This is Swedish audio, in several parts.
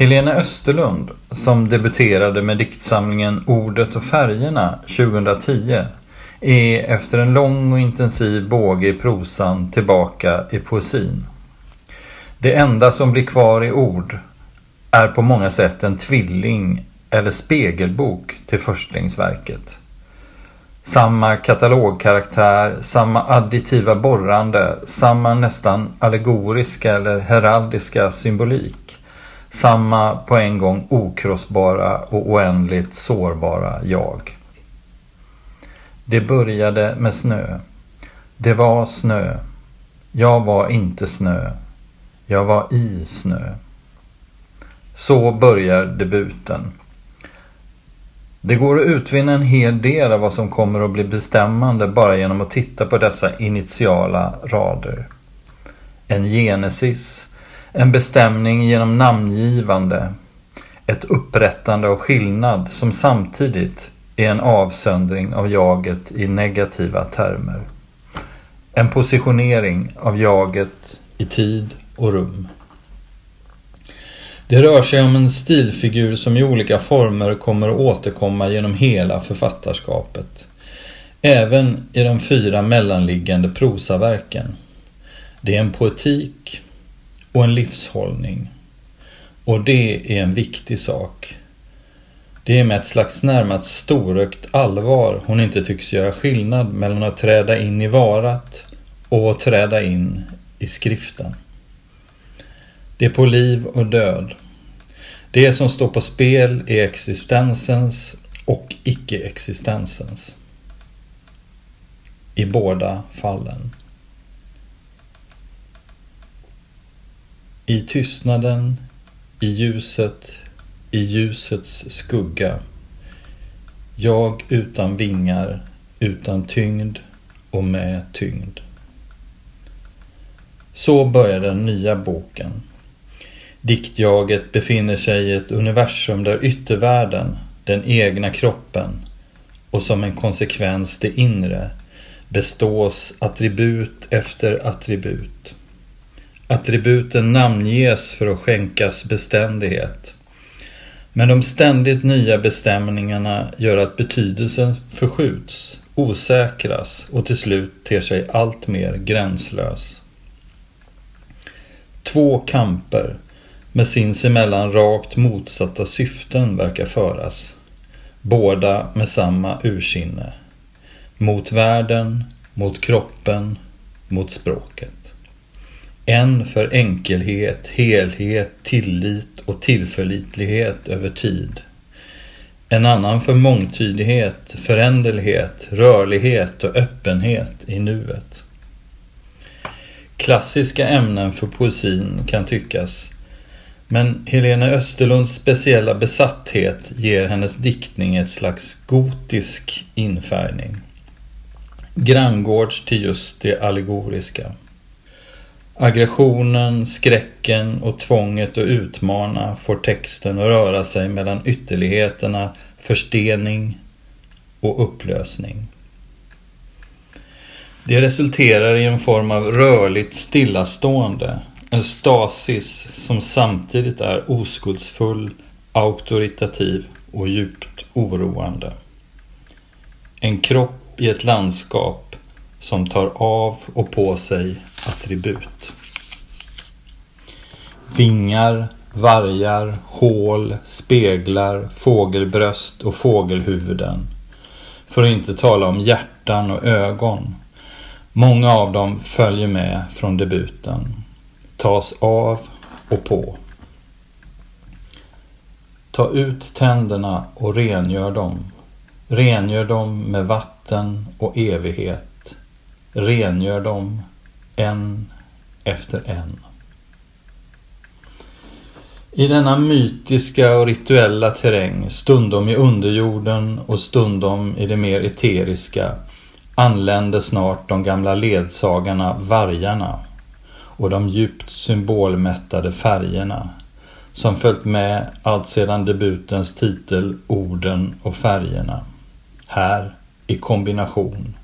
Helena Österlund, som debuterade med diktsamlingen Ordet och färgerna 2010, är efter en lång och intensiv båge i prosan tillbaka i poesin. Det enda som blir kvar i ord är på många sätt en tvilling eller spegelbok till förstlingsverket. Samma katalogkaraktär, samma additiva borrande, samma nästan allegoriska eller heraldiska symbolik. Samma på en gång okrossbara och oändligt sårbara jag. Det började med snö. Det var snö. Jag var inte snö. Jag var i snö. Så börjar debuten. Det går att utvinna en hel del av vad som kommer att bli bestämmande bara genom att titta på dessa initiala rader. En genesis, en bestämning genom namngivande, ett upprättande av skillnad som samtidigt är en avsöndring av jaget i negativa termer. En positionering av jaget i tid och rum. Det rör sig om en stilfigur som i olika former kommer att återkomma genom hela författarskapet. Även i de fyra mellanliggande prosaverken. Det är en poetik och en livshållning. Och det är en viktig sak. Det är med ett slags närmast storögt allvar hon inte tycks göra skillnad mellan att träda in i varat och att träda in i skriften. Det är på liv och död. Det som står på spel är existensens och icke-existensens. I båda fallen. I tystnaden, i ljuset, i ljusets skugga. Jag utan vingar, utan tyngd och med tyngd. Så börjar den nya boken. Diktjaget befinner sig i ett universum där yttervärlden, den egna kroppen och som en konsekvens det inre bestås attribut efter attribut. Attributen namnges för att skänkas beständighet. Men de ständigt nya bestämningarna gör att betydelsen förskjuts, osäkras och till slut ter sig allt mer gränslös. Två kamper med sinsemellan rakt motsatta syften verkar föras. Båda med samma ursinne. Mot världen, mot kroppen, mot språket. En för enkelhet, helhet, tillit och tillförlitlighet över tid. En annan för mångtydighet, föränderlighet, rörlighet och öppenhet i nuet. Klassiska ämnen för poesin kan tyckas men Helena Österlunds speciella besatthet ger hennes diktning ett slags gotisk infärgning. Granngårds till just det allegoriska. Aggressionen, skräcken och tvånget att utmana får texten att röra sig mellan ytterligheterna förstening och upplösning. Det resulterar i en form av rörligt stillastående, en stasis som samtidigt är oskuldsfull, auktoritativ och djupt oroande. En kropp i ett landskap som tar av och på sig attribut. Vingar, vargar, hål, speglar, fågelbröst och fågelhuvuden. För att inte tala om hjärtan och ögon. Många av dem följer med från debuten tas av och på. Ta ut tänderna och rengör dem. Rengör dem med vatten och evighet. Rengör dem en efter en. I denna mytiska och rituella terräng, stundom i underjorden och stundom i det mer eteriska, anländer snart de gamla ledsagarna vargarna och de djupt symbolmättade färgerna som följt med allt sedan debutens titel Orden och färgerna. Här i kombination.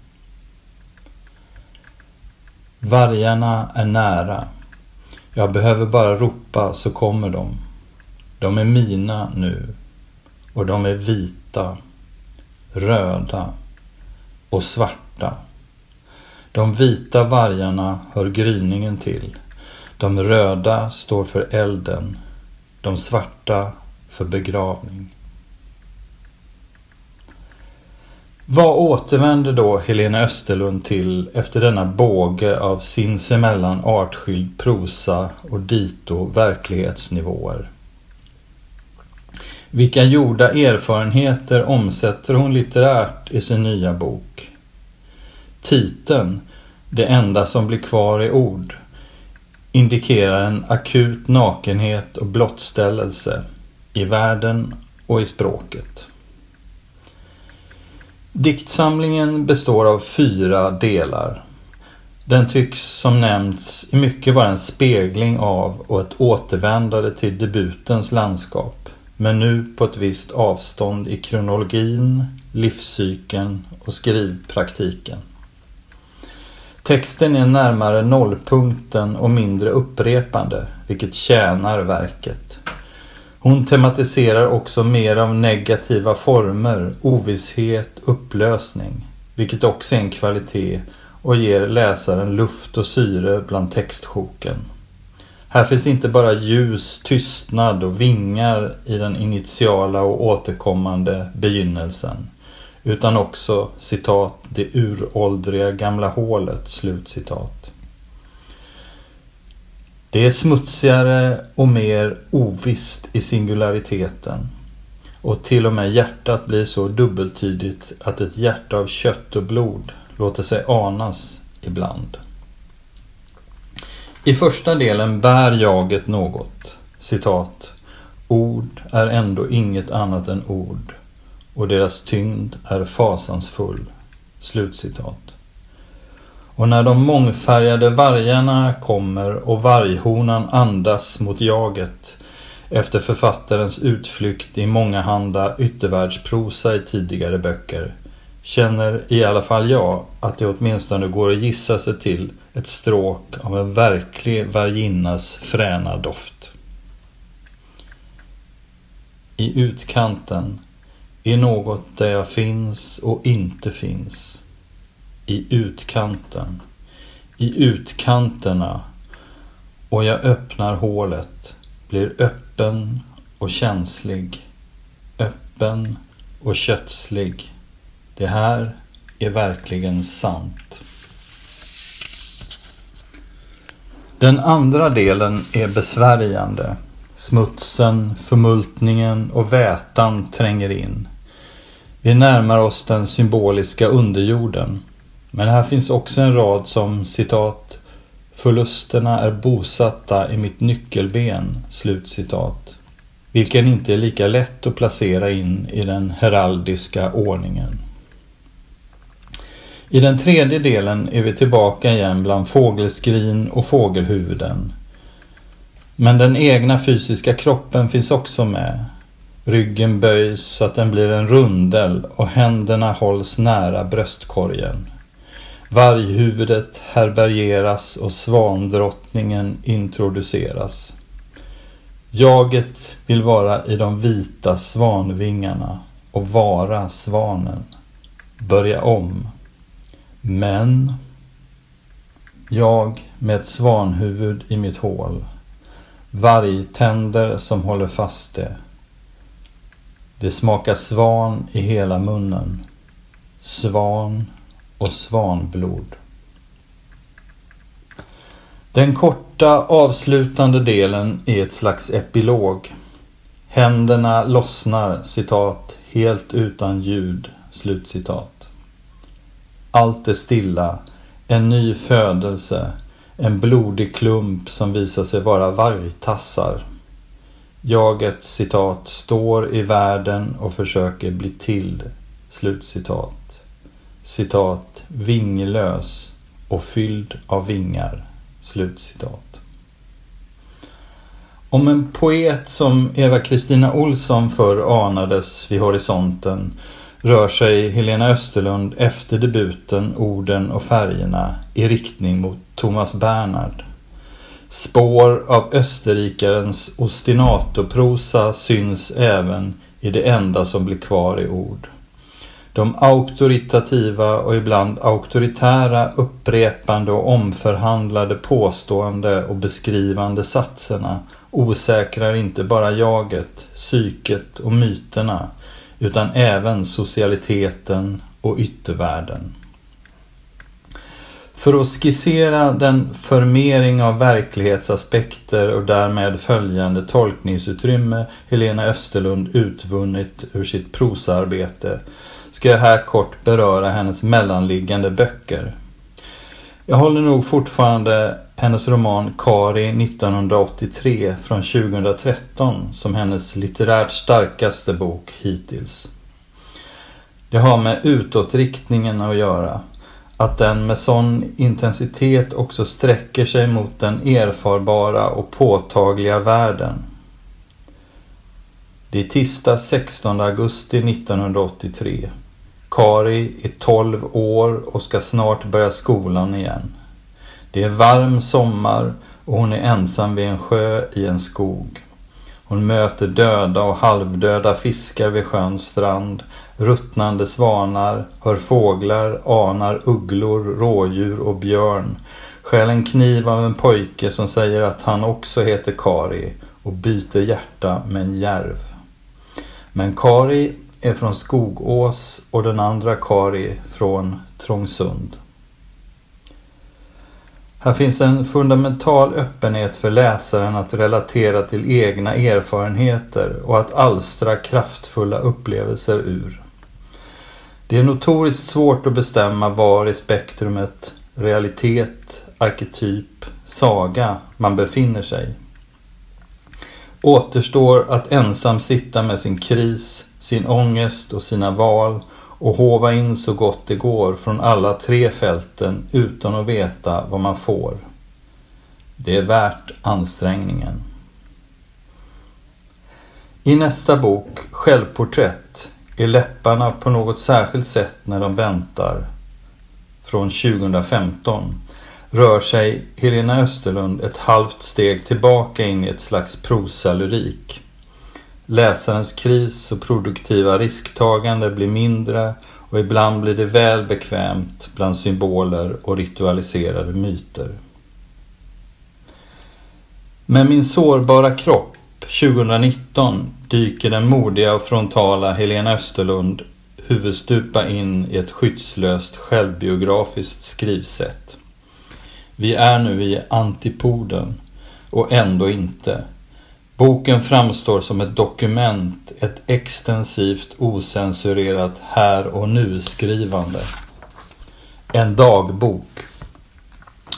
Vargarna är nära. Jag behöver bara ropa så kommer de. De är mina nu och de är vita, röda och svarta. De vita vargarna hör gryningen till. De röda står för elden. De svarta för begravning. Vad återvänder då Helena Österlund till efter denna båge av sinsemellan artskild prosa och dito verklighetsnivåer? Vilka gjorda erfarenheter omsätter hon litterärt i sin nya bok? Titeln, Det enda som blir kvar i ord, indikerar en akut nakenhet och blottställelse i världen och i språket. Diktsamlingen består av fyra delar. Den tycks som nämnts i mycket vara en spegling av och ett återvändande till debutens landskap. Men nu på ett visst avstånd i kronologin, livscykeln och skrivpraktiken. Texten är närmare nollpunkten och mindre upprepande, vilket tjänar verket. Hon tematiserar också mer av negativa former, ovisshet, upplösning. Vilket också är en kvalitet och ger läsaren luft och syre bland textsjoken. Här finns inte bara ljus, tystnad och vingar i den initiala och återkommande begynnelsen. Utan också citat det uråldriga gamla hålet slutcitat. Det är smutsigare och mer ovisst i singulariteten. Och till och med hjärtat blir så dubbeltydigt att ett hjärta av kött och blod låter sig anas ibland. I första delen bär jaget något. Citat. Ord är ändå inget annat än ord och deras tyngd är fasansfull. Slutcitat. Och när de mångfärgade vargarna kommer och varghonan andas mot jaget efter författarens utflykt i mångahanda yttervärldsprosa i tidigare böcker känner i alla fall jag att det åtminstone går att gissa sig till ett stråk av en verklig varginnas fräna doft. I utkanten i något där jag finns och inte finns i utkanten, i utkanterna och jag öppnar hålet, blir öppen och känslig, öppen och kötslig. Det här är verkligen sant. Den andra delen är besvärjande. Smutsen, förmultningen och vätan tränger in. Vi närmar oss den symboliska underjorden. Men här finns också en rad som citat Förlusterna är bosatta i mitt nyckelben, slutcitat. Vilken inte är lika lätt att placera in i den heraldiska ordningen. I den tredje delen är vi tillbaka igen bland fågelskrin och fågelhuvuden. Men den egna fysiska kroppen finns också med. Ryggen böjs så att den blir en rundel och händerna hålls nära bröstkorgen. Varghuvudet härbärgeras och svandrottningen introduceras. Jaget vill vara i de vita svanvingarna och vara svanen. Börja om. Men jag med ett svanhuvud i mitt hål. Vargtänder som håller fast det. Det smakar svan i hela munnen. Svan och svanblod. Den korta avslutande delen är ett slags epilog. Händerna lossnar, citat, helt utan ljud, slutcitat. Allt är stilla, en ny födelse, en blodig klump som visar sig vara vargtassar. Jaget, citat, står i världen och försöker bli till, slutcitat citat, vinglös och fylld av vingar. Slutcitat. Om en poet som Eva-Kristina Olsson förr anades vid horisonten rör sig Helena Österlund efter debuten Orden och färgerna i riktning mot Thomas Bernhard. Spår av österrikarens ostinato-prosa syns även i det enda som blir kvar i ord. De auktoritativa och ibland auktoritära upprepande och omförhandlade påstående och beskrivande satserna osäkrar inte bara jaget, psyket och myterna utan även socialiteten och yttervärlden. För att skissera den förmering av verklighetsaspekter och därmed följande tolkningsutrymme Helena Österlund utvunnit ur sitt prosaarbete ska jag här kort beröra hennes mellanliggande böcker. Jag håller nog fortfarande hennes roman Kari 1983 från 2013 som hennes litterärt starkaste bok hittills. Det har med utåtriktningen att göra. Att den med sån intensitet också sträcker sig mot den erfarbara och påtagliga världen. Det är tisdag 16 augusti 1983. Kari är 12 år och ska snart börja skolan igen. Det är varm sommar och hon är ensam vid en sjö i en skog. Hon möter döda och halvdöda fiskar vid sjöns strand, ruttnande svanar, hör fåglar, anar ugglor, rådjur och björn. Skäl en kniv av en pojke som säger att han också heter Kari och byter hjärta med en järv. Men Kari är från Skogås och den andra Kari från Trångsund. Här finns en fundamental öppenhet för läsaren att relatera till egna erfarenheter och att alstra kraftfulla upplevelser ur. Det är notoriskt svårt att bestämma var i spektrumet realitet, arketyp, saga man befinner sig. Återstår att ensam sitta med sin kris, sin ångest och sina val och hova in så gott det går från alla tre fälten utan att veta vad man får. Det är värt ansträngningen. I nästa bok, Självporträtt, är läpparna på något särskilt sätt när de väntar från 2015 rör sig Helena Österlund ett halvt steg tillbaka in i ett slags prosalyrik. Läsarens kris och produktiva risktagande blir mindre och ibland blir det väl bekvämt bland symboler och ritualiserade myter. Med min sårbara kropp 2019 dyker den modiga och frontala Helena Österlund huvudstupa in i ett skyddslöst självbiografiskt skrivsätt. Vi är nu i antipoden och ändå inte. Boken framstår som ett dokument, ett extensivt osensurerat här och nu-skrivande. En dagbok.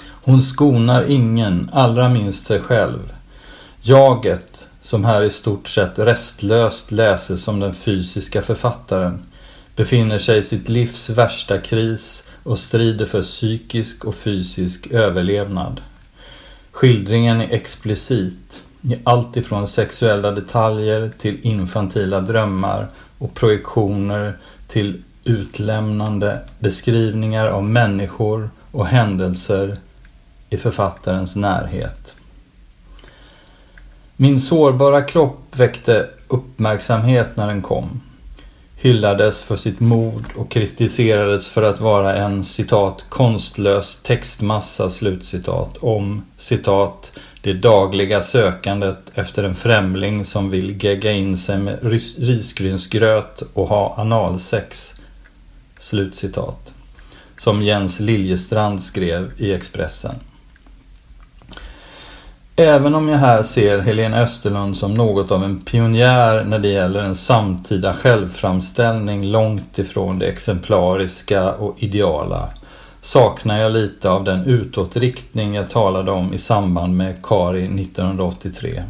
Hon skonar ingen, allra minst sig själv. Jaget, som här i stort sett restlöst läses som den fysiska författaren, befinner sig i sitt livs värsta kris och strider för psykisk och fysisk överlevnad. Skildringen är explicit i allt ifrån sexuella detaljer till infantila drömmar och projektioner till utlämnande beskrivningar av människor och händelser i författarens närhet. Min sårbara kropp väckte uppmärksamhet när den kom hyllades för sitt mod och kritiserades för att vara en citat konstlös textmassa slutcitat om citat det dagliga sökandet efter en främling som vill gegga in sig med risgrynsgröt och ha analsex. Slutcitat. Som Jens Liljestrand skrev i Expressen. Även om jag här ser Helena Österlund som något av en pionjär när det gäller en samtida självframställning långt ifrån det exemplariska och ideala saknar jag lite av den utåtriktning jag talade om i samband med Kari 1983.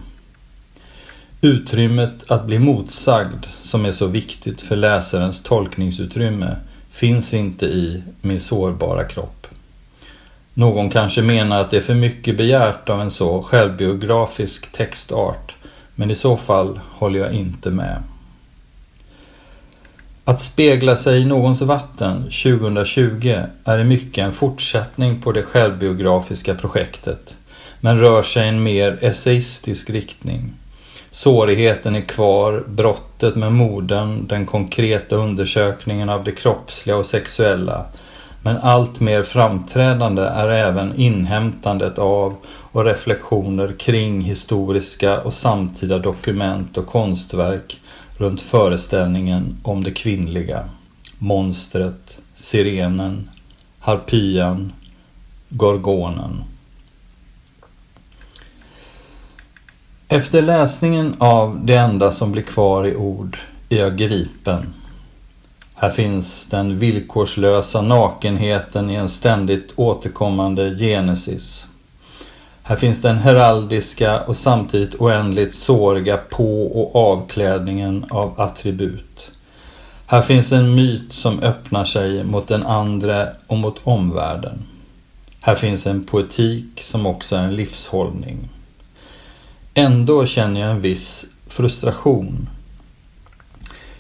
Utrymmet att bli motsagd, som är så viktigt för läsarens tolkningsutrymme, finns inte i Min sårbara kropp. Någon kanske menar att det är för mycket begärt av en så självbiografisk textart, men i så fall håller jag inte med. Att spegla sig i någons vatten 2020 är i mycket en fortsättning på det självbiografiska projektet. men rör sig i en mer essayistisk riktning. Sårigheten är kvar, brottet med modern, den konkreta undersökningen av det kroppsliga och sexuella. Men allt mer framträdande är även inhämtandet av och reflektioner kring historiska och samtida dokument och konstverk runt föreställningen om det kvinnliga. Monstret, sirenen, harpyan, gorgonen. Efter läsningen av Det enda som blir kvar i ord är jag gripen. Här finns den villkorslösa nakenheten i en ständigt återkommande genesis. Här finns den heraldiska och samtidigt oändligt såriga på och avklädningen av attribut. Här finns en myt som öppnar sig mot den andra och mot omvärlden. Här finns en poetik som också är en livshållning. Ändå känner jag en viss frustration.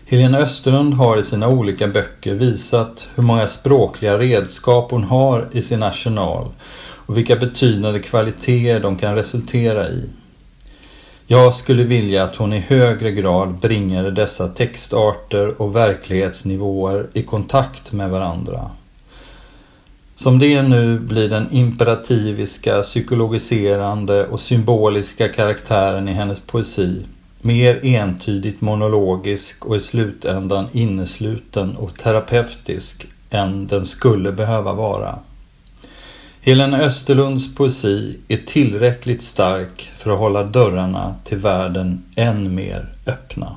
Helena Österlund har i sina olika böcker visat hur många språkliga redskap hon har i sin arsenal och vilka betydande kvaliteter de kan resultera i. Jag skulle vilja att hon i högre grad bringade dessa textarter och verklighetsnivåer i kontakt med varandra. Som det är nu blir den imperativiska, psykologiserande och symboliska karaktären i hennes poesi mer entydigt monologisk och i slutändan innesluten och terapeutisk än den skulle behöva vara. Helena Österlunds poesi är tillräckligt stark för att hålla dörrarna till världen än mer öppna.